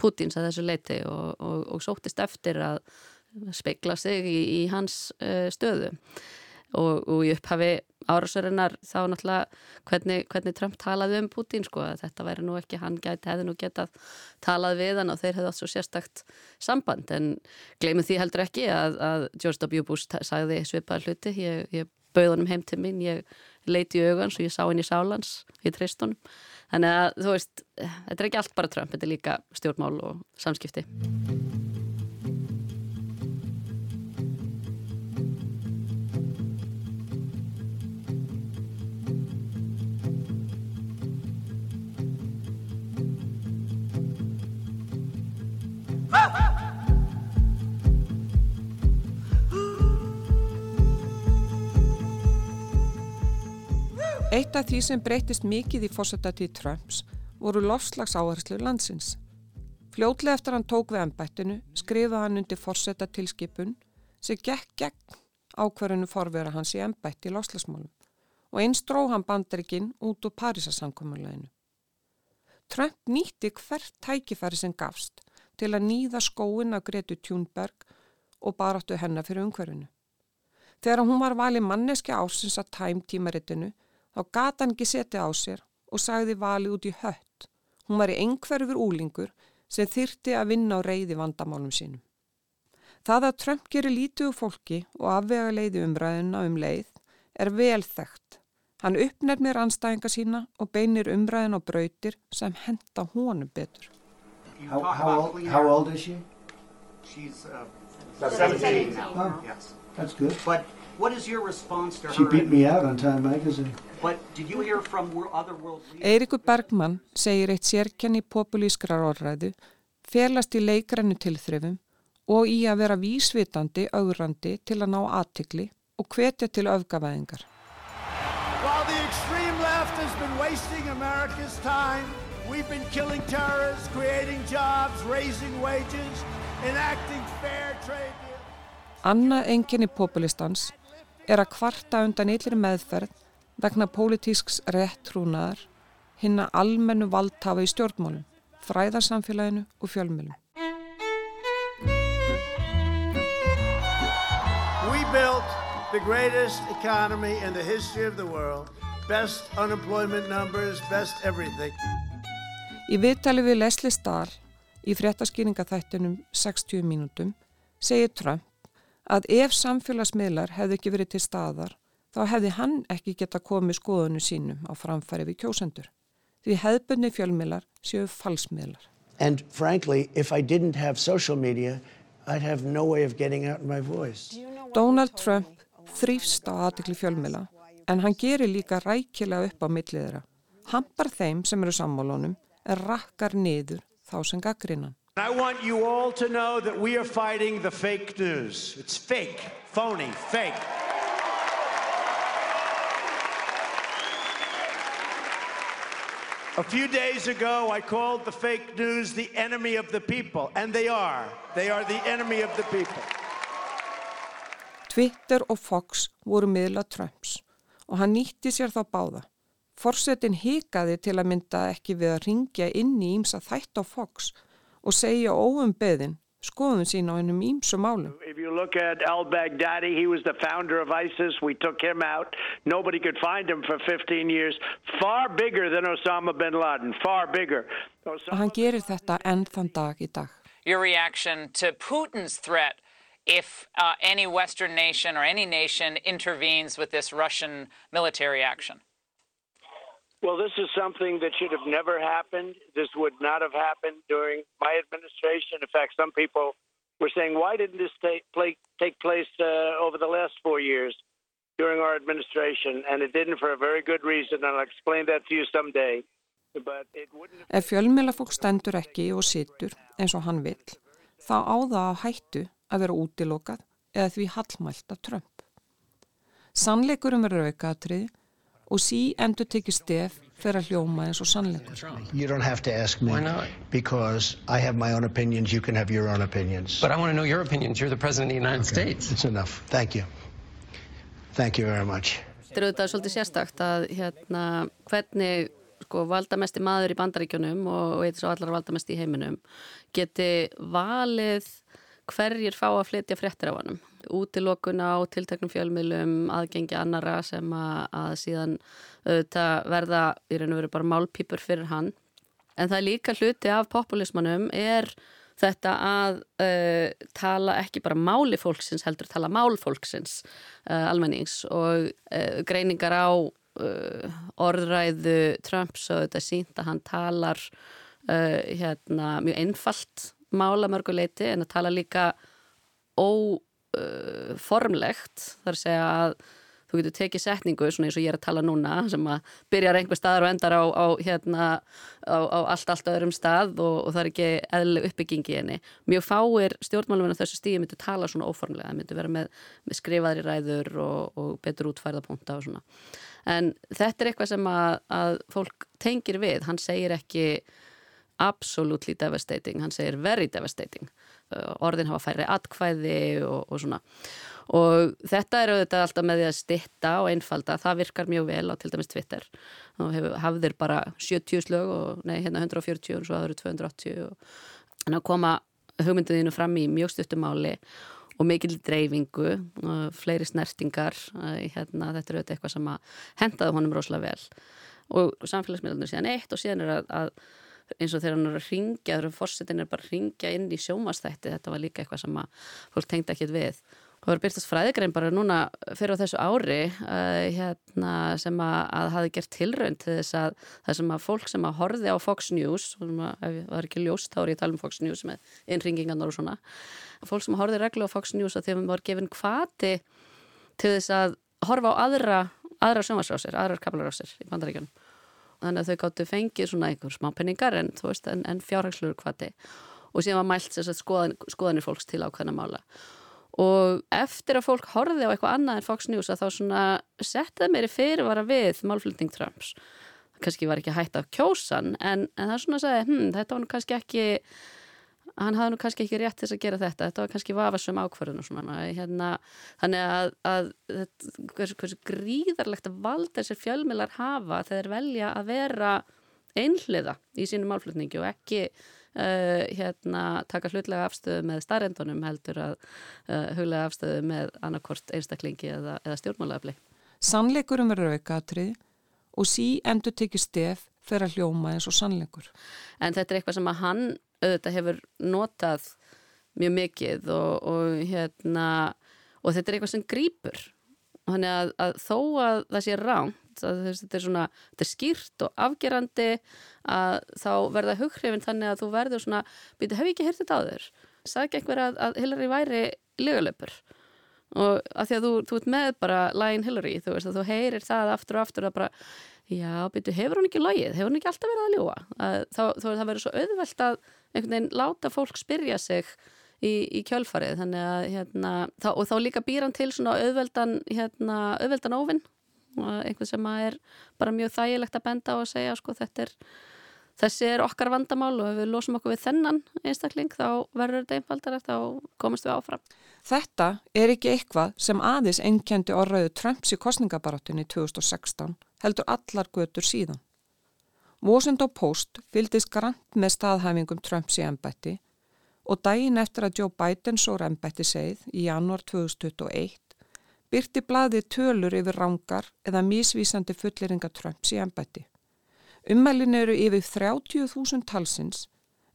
Speaker 2: Pútins að þessu leiti og, og, sóttist eftir að speikla sig í, í hans uh, stöðu. Og, í upphafi árásörunar þá náttúrulega hvernig, hvernig Trump talaði um Putin sko að þetta væri nú ekki, hann gæti hefði nú getað talað við hann og þeir hefði átt svo sérstakt samband en gleymið því heldur ekki að, að George W. Bush sagði svipaðar hluti, ég, ég bauð honum heim til mín, ég leiti í augans og ég sá henni í sálans, ég treyst honum Þannig að þú veist, þetta er ekki allt bara Trump, þetta er líka stjórnmál og samskipti.
Speaker 1: Eitt af því sem breytist mikið í fósatatíð Trumps voru lofslagsáherslu landsins. Fljótlega eftir hann tók við ennbættinu skrifaði hann undir fósatatilskipun sem gekk gegn ákverðinu forvera hans í ennbætti í lofslagsmálum og eins dró hann bandrikinn út úr Parísasankomuleginu. Trump nýtti hvert tækifæri sem gafst til að nýða skóin af Gretu Tjúnberg og baráttu hennar fyrir umhverfinu. Þegar hún var valið manneski ásins að tæm tímaritinu Þá gata hann ekki setja á sér og sagði valið út í hött. Hún var í engverfur úlingur sem þyrti að vinna á reyði vandamálum sínum. Það að Trump gerir lítið úr fólki og afvega leiði umræðina um leið er vel þekkt. Hann uppnefnir anstæðinga sína og beinir umræðin á brautir sem henda honum betur.
Speaker 9: How, how, old, how old is she?
Speaker 10: She's uh,
Speaker 9: 17
Speaker 10: now.
Speaker 9: Oh.
Speaker 10: Yes.
Speaker 9: That's good.
Speaker 10: But what is your response to
Speaker 9: She beat me out on Time Magazine.
Speaker 10: But did you hear from wor- other world leaders?
Speaker 1: Eirikur Bergmann segir eitt sérkenni populískrar orðræðu, felast í leikrannu tilþrifum og í að vera vísvitandi, augrandi til að ná aðtikli og hvetja til öfgavæðingar.
Speaker 5: While the extreme left has been wasting America's time, we've been killing terrorists, creating jobs, raising wages, enacting fair trade deals.
Speaker 1: Annað enginni populistans er að kvarta undan yllri meðferð vegna pólitísks réttrúnaðar hinna almennu valdhafa í stjórnmálum, fræðarsamfélaginu og fjölmjölum.
Speaker 5: We built the greatest economy in the history of the world, best unemployment numbers, best everything.
Speaker 1: Í viðtali við Leslie Stahl í fréttaskýringaþættinum 60 mínútum segir Trump að ef samfélagsmiðlar hefði ekki verið til staðar þá hefði hann ekki geta komið skoðunu sínum á framfæri við kjósendur. Því hefðbunni fjölmiðlar séu falsmiðlar.
Speaker 4: And frankly, if I didn't have social media, I'd have no way of getting out my voice.
Speaker 1: Donald Trump þrýfst á aðtikli fjölmiðla en hann gerir líka rækilega upp á millið þeirra. Hampar þeim sem eru sammálunum en rakkar niður þá sem gaggrinnan.
Speaker 5: I want you all to know that we are fighting the fake news. It's fake, phony, fake. A few days ago, I called the fake news the enemy of the people, and they are. They are the enemy of the people.
Speaker 1: Twitter og Fox voru miðla Trumps og hann nýtti sér þá báða. Forsetin hikaði til að mynda ekki við að ringja inn í ímsa þætt á Fox og segja óum beðin skoðum sín á hennum ímsu málum.
Speaker 5: If you look at al-Baghdadi, he was the founder of ISIS. We took him out. Nobody could find him for 15 years. Far bigger than Osama bin Laden. Far bigger.
Speaker 1: Og hann gerir þetta enn þann dag í dag.
Speaker 11: Your reaction to Putin's threat if uh, any Western nation or any nation intervenes with this Russian military action?
Speaker 5: Well, this is something that should have never happened. This would not have happened during my administration. In fact, some people were saying, why didn't this take, play, take place uh, over the last four years during our administration? And it didn't for a very good reason, and I'll explain that to you someday. But it wouldn't have...
Speaker 1: Ef fjölmjölafólk stendur ekki og situr eins og hann vill, þá á það á hættu að vera útilokað eða því hallmælt af Trump. Sannleikurum er raukatriði og sí endur tekið stef fyrir að hljóma eins og sannleikur.
Speaker 9: You don't have to ask me.
Speaker 12: Why not?
Speaker 9: Because I have my own opinions. You can have your own opinions.
Speaker 12: But I want to know your opinions. You're the president of the United States.
Speaker 9: It's enough. Thank you. Thank you very much.
Speaker 2: Þetta er auðvitað svolítið sérstakt að hérna, hvernig sko, valdamesti maður í bandaríkjunum og, og eitthvað svo allar valdamesti í heiminum geti valið hverjir fá að flytja fréttir af hannum. Útilokun á tilteknum fjölmiðlum, aðgengi annara sem að, að síðan auðvitað verða í raun og veru bara málpípur fyrir hann. En það er líka hluti af populismanum er þetta að uh, tala ekki bara máli fólksins heldur tala mál fólksins uh, almennings og uh, greiningar á orðræðu Trumps og þetta sínt að hann talar hérna, mjög einfalt mála mörguleiti en að tala líka óformlegt þar að segja að þú getur tekið setningu svona eins og ég er að tala núna sem að byrjar einhver staðar og endar á, á, hérna, á, á allt, allt öðrum stað og, og það er ekki eðlileg uppbyggingi henni. Mjög fáir stjórnmálum en þessu stíði myndu tala svona óformlega, myndu vera með, með skrifaðri ræður og, og betur útfærðapunta og svona. En þetta er eitthvað sem að, að fólk tengir við, hann segir ekki absolutely devastating, hann segir very devastating. Orðin hafa færri atkvæði og, og svona. Og þetta er auðvitað alltaf með því að stitta og einfalda, það virkar mjög vel á til dæmis Twitter. Og hafðir bara 70 slög og nei, hérna 140 og svo aður 280 og en að koma hugmynduðinu fram í mjög stuttumáli og mikil dreifingu og fleiri snertingar hérna, þetta er auðvitað eitthvað sem að hendaði honum rosalega vel. Og samfélagsmiðlunum síðan eitt og síðan er að, að eins og þegar hann er að ringja, þegar fórsetin er bara að ringja inn í sjómastætti, þetta var líka eitthvað sem að fólk tengdi ekkit við. Það var byrtast fræðigrein bara núna fyrir á þessu ári uh, hérna, sem að, að hafi gert tilraun til þess að það sem að fólk sem að horfi á Fox News, það er ekki ljóst, ég að tala um Fox News með innringingarnar og svona, fólk sem að horfi reglu á Fox News að þeim var gefin kvati til þess að horfa á aðra, aðra sjómasrásir, aðrar kapalarásir í bandaríkjunum. Þannig að þau gáttu fengið svona einhver smá penningar en, en, en fjárhagslur kvati og síðan var mælt skoðan, skoðanir fólks til ákveðna mála. Og eftir að fólk horfið á eitthvað annað en Fox News að þá svona settið meiri fyrirvara við málflutning Trumps. Kannski var ekki hægt af kjósan en, en það svona að segja, hm, þetta var nú kannski ekki hann hafði nú kannski ekki rétt þess að gera þetta, þetta var kannski vafasum ákvarðun og svona, hérna, þannig að, að hversu, hversu gríðarlegt að valda þessir fjölmilar hafa þegar velja að vera einhliða í sínum málflutningi og ekki uh, hérna, taka hlutlega afstöðu með starrendunum heldur að uh, huglega afstöðu með annarkort einstaklingi eða, eða stjórnmálaafli.
Speaker 1: Sannleikurum verður aukaðatrið og sí endur tekið stef að hljóma eins og sannleikur.
Speaker 2: En þetta er eitthvað sem að hann auðvitað hefur notað mjög mikið og, og, hérna, og þetta er eitthvað sem grýpur. Þannig að, að þó að það sé ránt að þetta er svona, þetta er skýrt og afgerandi að þá verða hughrifin þannig að þú verður svona, býtu, hef ég ekki hirt þetta á þér? Sæði ekki einhver að, að Hillary væri liðalöpur og að því að þú, þú ert með bara Lion Hillary, þú veist að þú heyrir það aftur og aftur að bara, já, býtu, hefur hún ekki logið, hefur hún ekki alltaf verið að ljúa? Að, þá, þá það verður svo auðvelt að einhvern veginn láta fólk spyrja sig í, í kjölfarið að hérna, þá, og þá líka býran til svona auðveldan, hérna, auðveldan óvinn einhvern sem er bara mjög þægilegt að benda á að segja sko þetta er þessi er okkar vandamál og ef við losum okkur við þennan einstakling þá verður þetta einfaldar eftir að komast við áfram.
Speaker 1: Þetta er ekki eitthvað sem aðeins einnkendi orðaðu Trumps í kostningabarátunni 2016 heldur allar götur síðan. Washington Post fyldist grant með staðhæfingum Trumps í ennbætti og daginn eftir að Joe Biden sór ennbætti segið í janúar 2021 byrti blaði tölur yfir rángar eða mísvísandi fulleringa Trumps í ennbætti. Ummælin eru yfir 30.000 talsins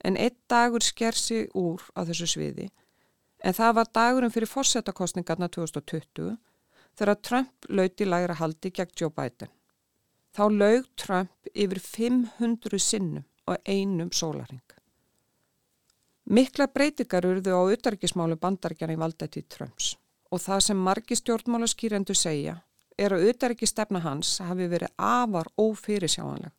Speaker 1: en einn dagur sker sig úr á þessu sviði en það var dagurum fyrir fórsetakostningarna 2020 þegar Trump lauti lægra haldi gegn Joe Biden. Þá laug Trump yfir 500 sinnum og einum sólaring. Mikla breytingar urðu á utarkismálu bandarkjana í valdætti Trumps og það sem margi stjórnmálaskýrendu segja er að auðvitað ekki stefna hans hafi verið afar ófyrirsjáanleg.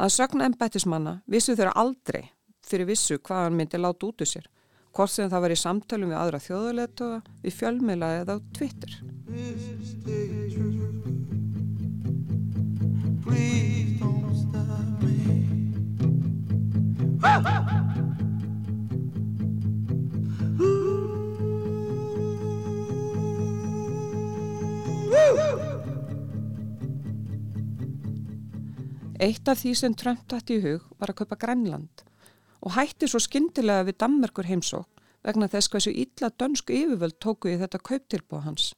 Speaker 1: Að sögna ennbættismanna vissu þeirra aldrei fyrir vissu hvað hann myndi láta út úr sér, hvort sem það var í samtölum við aðra þjóðuletuða, við fjölmila eða á Twitter. Eitt af því sem Trump dætti í hug var að kaupa Grænland og hætti svo skindilega við Dammerkur heimsók vegna þess hversu illa dönsku yfirvöld tóku í þetta kauptilbúa hans.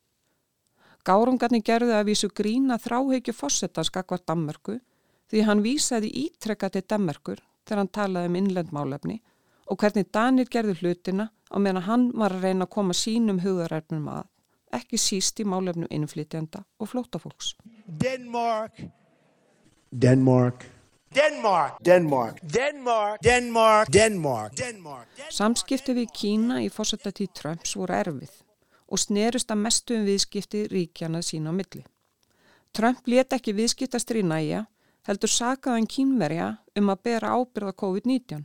Speaker 1: Gárungarni gerði að vísu grína þráheikju fósettanskakvar Dammerku því hann vísaði ítrekka til Dammerkur þegar hann talaði um innlendmálefni og hvernig Danir gerði hlutina á meðan hann var að reyna að koma sínum hugaræfnum að, ekki síst í málefnum innflytjanda og flótafólks.
Speaker 5: Denmark Denmark. Denmark. Denmark. Denmark. Denmark. Denmark. Denmark.
Speaker 1: Samskipti við Kína í fórsættatíð Trumps voru erfið og snerust að mestu um viðskipti ríkjana sína á milli. Trump let ekki viðskiptastri næja, heldur sakaðan kínverja um að bera ábyrða COVID-19.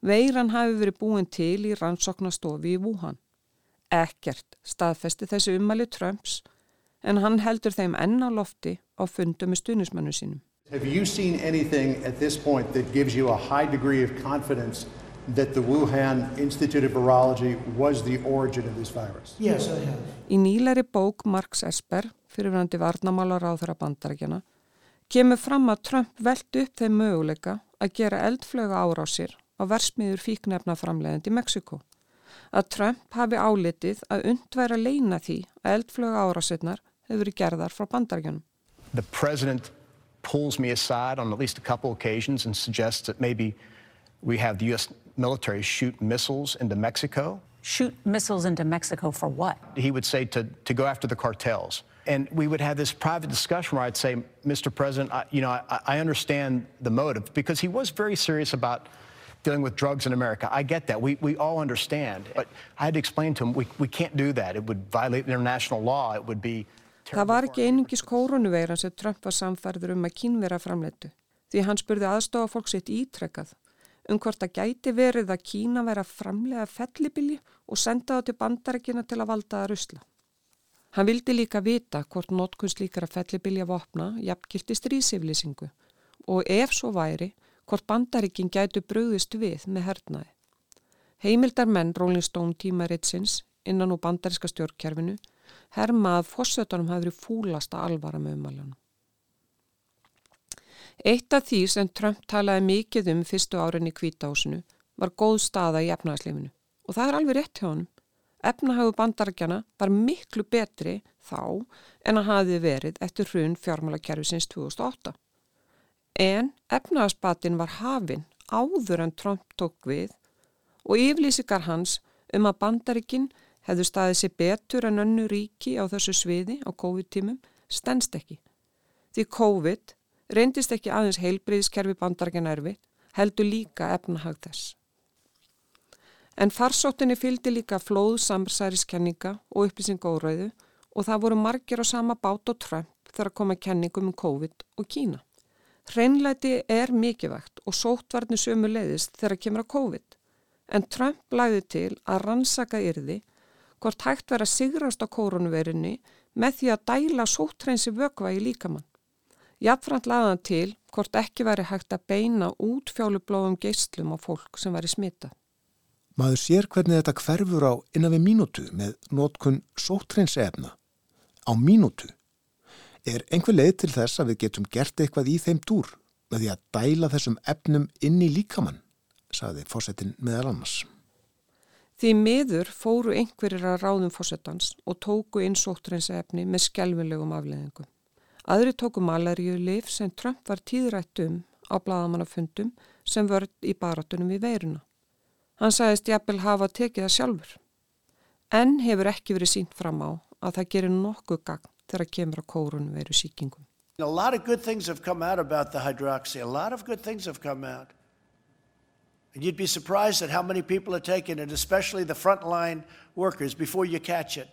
Speaker 1: Veiran hafi verið búin til í rannsóknastofi í Wuhan. Ekkert staðfesti þessi umæli Trumps en hann heldur þeim enn á lofti á fundu með stunismannu sínum.
Speaker 13: That the Wuhan Institute of Virology was the origin of this virus?
Speaker 4: Yes, I have.
Speaker 1: Í nýleiri bók Marks Esper, fyrirvændi varnamálar á þeirra bandarækjana, kemur fram að Trump veldi upp þeim möguleika að gera eldflöga árásir á versmiður fíknefnaframleðandi í Mexiko. Að Trump hafi álitið að undværa leina því að eldflöga árásinnar hefur verið gerðar frá bandarækjanum.
Speaker 9: The president pulls me aside on at least a couple occasions and suggests that maybe we have the U.S. military shoot missiles into Mexico.
Speaker 14: Shoot missiles into Mexico for what?
Speaker 9: He would say to, to go after the cartels. And we would have this private discussion where I'd say, Mr. President, I, you know, I, I understand the motive because he was very serious about dealing with drugs in America. I get that. We, we all understand. But I had to explain to him, we, we can't do that. It would violate international law. It would be
Speaker 1: Það var ekki einungis kórunuveiran sem Trump var samfærður um að kínvera framleitu því hann spurði aðstofa fólk sitt ítrekkað um hvort að gæti verið að Kína vera framlega fellibilji og senda það til bandarækina til að valda að rusla. Hann vildi líka vita hvort notkunns líkara fellibilja vopna jafnkilti strísiflýsingu og ef svo væri hvort bandaríkin gætu bröðist við með hernaði. Heimildar menn Rolling Stone tímaritsins innan úr bandaríska stjórnkerfinu herma að fórsötunum hafi verið fúlasta alvara með umaljónum. Eitt af því sem Trump talaði mikið um fyrstu árin í kvításinu var góð staða í efnahagslifinu og það er alveg rétt hjá hann. Efnahagu bandarækjana var miklu betri þá en að hafi verið eftir hrun fjármálakerfisins 2008. En efnahagsbatin var hafinn áður en Trump tók við og yflýsikar hans um að bandaríkinn hefðu staðið sér betur en önnu ríki á þessu sviði á COVID-tímum stennst ekki. Því COVID reyndist ekki aðeins heilbriðiskerfi bandarækjana erfi, heldur líka efnahag þess. En farsóttinni fylgdi líka flóð samsæriskenninga og upplýsingóraðu og það voru margir á sama bát og Trump þegar að koma kenningum um COVID og Kína. Hreinleiti er mikilvægt og sótvarni sömu leiðist þegar kemur að COVID, en Trump læði til að rannsaka yrði hvort hægt verið að sigrast á kórunverinni með því að dæla sóttreinsi vökva í líkamann. Jafnframt laðan til hvort ekki veri hægt að beina út fjálublóðum geyslum á fólk sem veri smita.
Speaker 7: Maður sér hvernig þetta hverfur á innan við mínútu með nótkun sóttreinsi efna. Á mínútu. Er einhver leið til þess að við getum gert eitthvað í þeim dúr með því að dæla þessum efnum inn í líkamann, saði fósettin meðal annars.
Speaker 1: Því miður fóru einhverjir að ráðum fósettans og tóku inn sóttreinsefni með skjálfilegum afleðingum. Aðri tóku malaríu lif sem Trump var tíðrætt um á bladamannafundum sem vörd í baratunum við veiruna. Hann sagðist jafnvel hafa tekið það sjálfur. En hefur ekki verið sínt fram á að það gerir nokkuð gagn þegar kemur að kórunum veru síkingum.
Speaker 5: A lot of good things have come out about the hydroxy. A lot of good things have come out. And you'd be surprised at how many people are taking it, especially the frontline workers, before you catch it.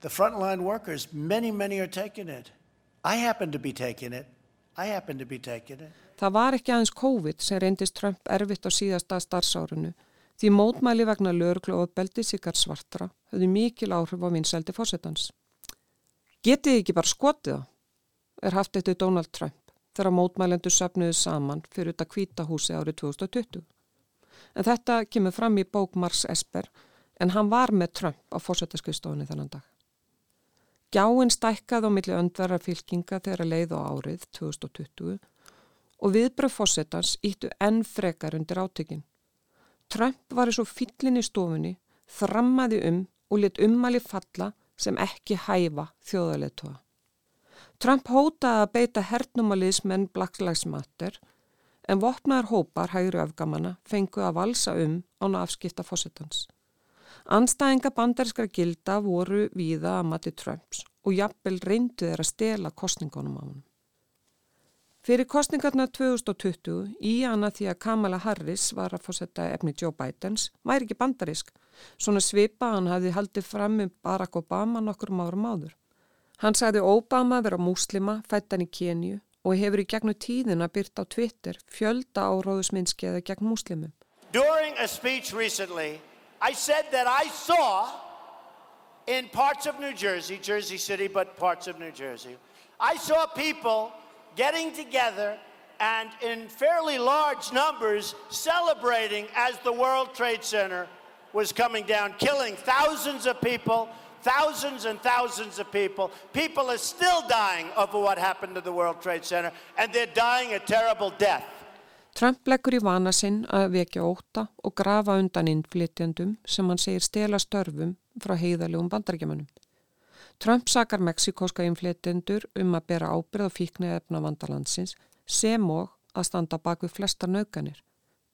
Speaker 5: The frontline workers, many, many are taking it. I happen to be taking it. I happen to be taking it.
Speaker 1: Það var ekki aðeins COVID sem reyndist Trump erfitt á síðasta starfsárunu því mótmæli vegna löglu og beldi sikkar svartra höfðu mikil áhrif á vinsældi fórsetans. Getið ekki bara skotið á, er haft eftir Donald Trump þegar mótmælendur söfnuðu saman fyrir þetta kvítahúsi árið 2020. En þetta kemur fram í bók Mars Esper en hann var með Trump á fórsættaskristofunni þennan dag. Gjáinn stækkaði á milli öndverðar fylkinga þegar að leið á árið 2020 og viðbröð fórsettans íttu enn frekar undir átökin. Trump var eins og fyllin í stofunni, þrammaði um og lit ummali falla sem ekki hæfa þjóðarleðtóa. Trump hótaði að beita hernumaliðsmenn Black Lives Matter en vopnaðar hópar hægri afgamanna fengu að valsa um án að afskipta fósettans. Anstæðinga bandarinskara gilda voru víða að mati Trumps og jafnvel reyndu þeir að stela kostningunum á hann. Fyrir kostningarna 2020 í hana því að Kamala Harris var að fósetta efni Joe Bidens væri ekki bandarisk, svona svipa hann hafði haldið fram um Barack Obama nokkur árum áður. Hann sagði Obama vera múslima, fættan í Kenju og hefur í gegnu tíðina byrt á Twitter fjölda áróðusminskiða gegn múslimum.
Speaker 5: During a speech recently, I said that I saw in parts of New Jersey, Jersey City, but parts of New Jersey, I saw people getting together and in fairly large numbers celebrating as the World Trade Center was coming down, killing thousands of people, thousands and thousands of people. People are still dying over what happened to the World Trade Center, and they're dying a terrible death.
Speaker 1: Trump leggur í vana sinn að vekja óta og grafa undan innflytjandum sem hann segir stela störfum frá heiðalegum bandarækjumannum. Trump sakar meksikóska inflétendur um að bera ábyrð á fíknu efna vandalandsins sem og að standa bak við flesta naukanir.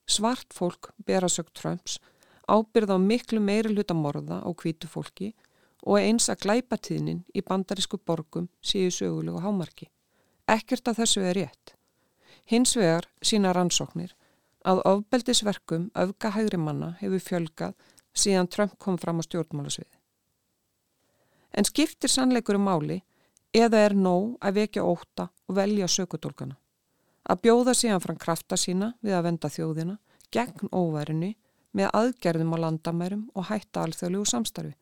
Speaker 1: Svart fólk bera sög Trumps ábyrð á miklu meiri hluta morða á kvítu fólki og eins að glæpatíðnin í bandarísku borgum séu sögulegu hámarki. Ekkert af þessu er rétt. Hins vegar sína rannsóknir að ofbeldisverkum öfga hægri manna hefur fjölgað síðan Trump kom fram á stjórnmálasviði. En skiptir sannleikur um máli eða er nóg að vekja óta og velja sökutólkana. Að bjóða síðan fram krafta sína við að venda þjóðina gegn óværinni með aðgerðum á landamærum og hætta alþjóðlegu samstarfi.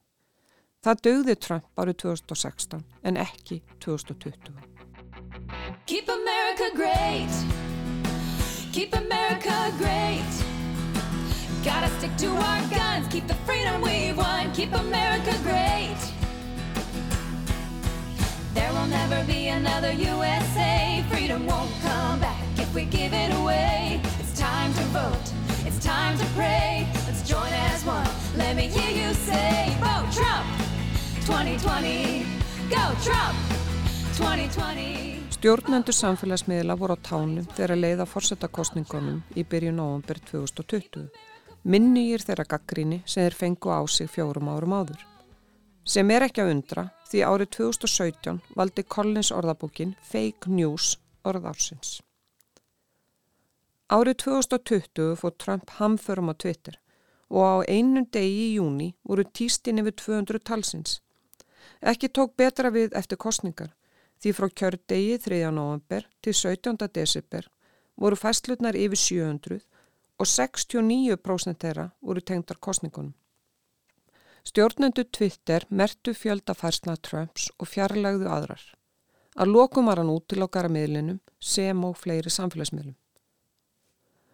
Speaker 1: Það dögði Trump árið 2016 en ekki 2020. Keep America great. Keep America great. Gotta stick to our guns. Keep the freedom we won. Keep America great. There will never be another USA Freedom won't come back if we give it away. It's time to vote. It's time to pray. Let's join as one. Let me hear you say, Vote Trump. 2020. Go Trump. 2020. Stjórnendur samfélagsmiðla voru á tánum þegar leiða fórsetakostningunum í byrju november 2020. Minnýjir þeirra gaggríni sem þeir fengu á sig fjórum árum áður. Sem er ekki að undra því árið 2017 valdi Collins orðabókin Fake News orðársins. Árið 2020 fór Trump hamförum á Twitter og á einum degi í júni voru týstin yfir 200 talsins. Ekki tók betra við eftir kostningar því frá kjördegi 3. november til 17. desember voru fæslutnar yfir 700 og 69% þeirra voru tengdar kostningunum. Stjórnendu Twitter mertu fjöldafærsna Trumps og fjarlægðu aðrar. Að lokum var hann út til okkara miðlinum sem og fleiri samfélagsmiðlum.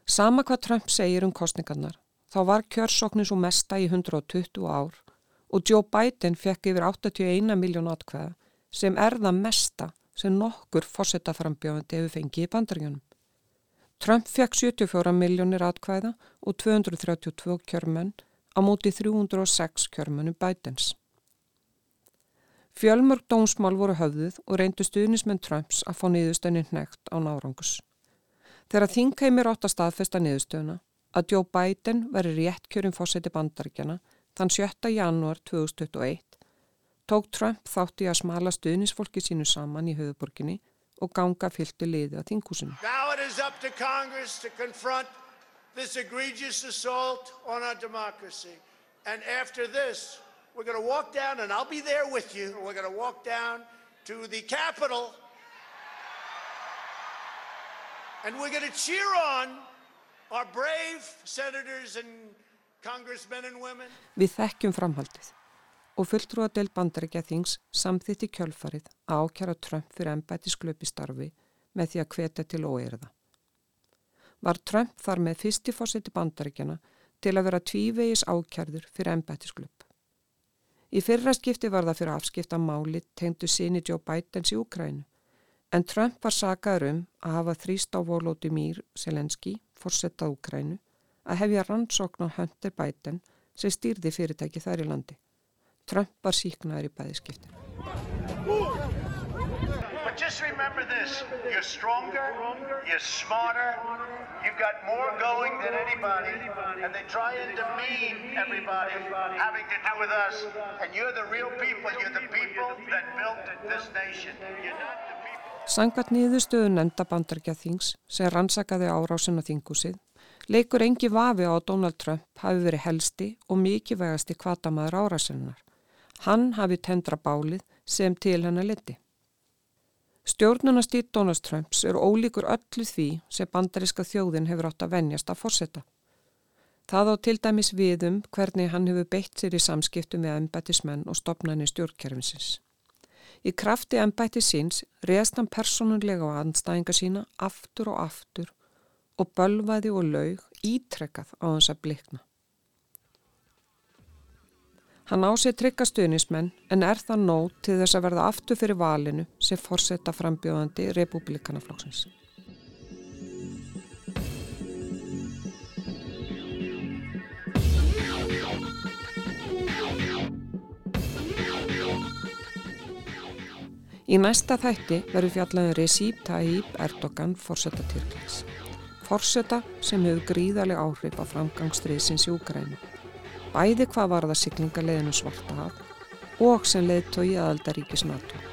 Speaker 1: Sama hvað Trump segir um kostningarnar, þá var kjörsóknin svo mesta í 120 ár og Joe Biden fekk yfir 81 miljón atkvæða sem er það mesta sem nokkur fórsetaframbjóðandi hefur fengið í bandaríunum. Trump fekk 74 miljónir atkvæða og 232 kjörmenn á móti 306 kjörmennum Bidens. Fjölmörg dómsmál voru höfðuð og reyndu stuðnismenn Trumps að fá niðurstönin hnegt á nárangus. Þegar þingheimir átt að staðfesta niðurstöðuna að Joe Biden veri rétt kjörum fórseti bandaríkjana þann 7. janúar 2021 tók Trump þátt í að smala stuðnisfólki sínu saman í höfuborginni og ganga fylgtu liði að þingúsinu.
Speaker 5: Now it is up to Congress to confront this egregious assault on our democracy. And after this, we're going to walk down, and I'll be there with you, we're going to walk down to the Capitol And we're going to cheer on our brave senators and congressmen and women.
Speaker 1: Við þekkjum framhaldið og fulltrúa del bandarækja þings samþitt í kjölfarið að ákjara Trump fyrir ennbætisklöpi starfi með því að hveta til óeirða. Var Trump þar með fyrsti fórseti bandarækjana til að vera tvívegis ákjærður fyrir ennbætisklöp. Í fyrra skipti var það fyrir afskipta máli tengdu síni Joe Bidens í Ukrænu En Trump var sagaður um að hafa þrýst á volóti Mír Selenski, fórsetta Úkrænu, að hefja rannsókn á Hunter Biden sem stýrði fyrirtæki þær í landi. Trump var síknaður í bæðiskiptin.
Speaker 5: But just remember this, you're stronger, you're smarter, you've got more going than anybody, and they try and demean everybody having to do with us, and you're the real people, you're the people that built this nation. You're not the
Speaker 1: Sangvat niðurstöðu nefnda bandarkja þings sem rannsakaði árásin á þingúsið leikur engi vafi á Donald Trump hafi verið helsti og mikið vegasti kvatamaður árásinnar. Hann hafi tendra bálið sem til hennar leti. Stjórnunastýr Donald Trumps er ólíkur öllu því sem bandariska þjóðin hefur átt að venjast að fórseta. Það á til dæmis við um hvernig hann hefur beitt sér í samskiptum með embætismenn og stopnæni stjórnkerfinsins. Í krafti ennbætti síns reðst hann personunlega á anstæðinga sína aftur og aftur og bölvaði og laug ítrekkað á hans að blikna. Hann ásið trygga stuðnismenn en er það nót til þess að verða aftur fyrir valinu sem forsetta frambjóðandi republikanaflokksins. Í næsta þætti verður fjallaður Recep Tayyip Erdogan fórseta Tyrklands. Fórseta sem hefur gríðarlega áhrif á framgangstriðsins í Úgrænu. Bæði hvað var það siglingarleginu svarta haf og sem leið tói aðaldaríkis NATO.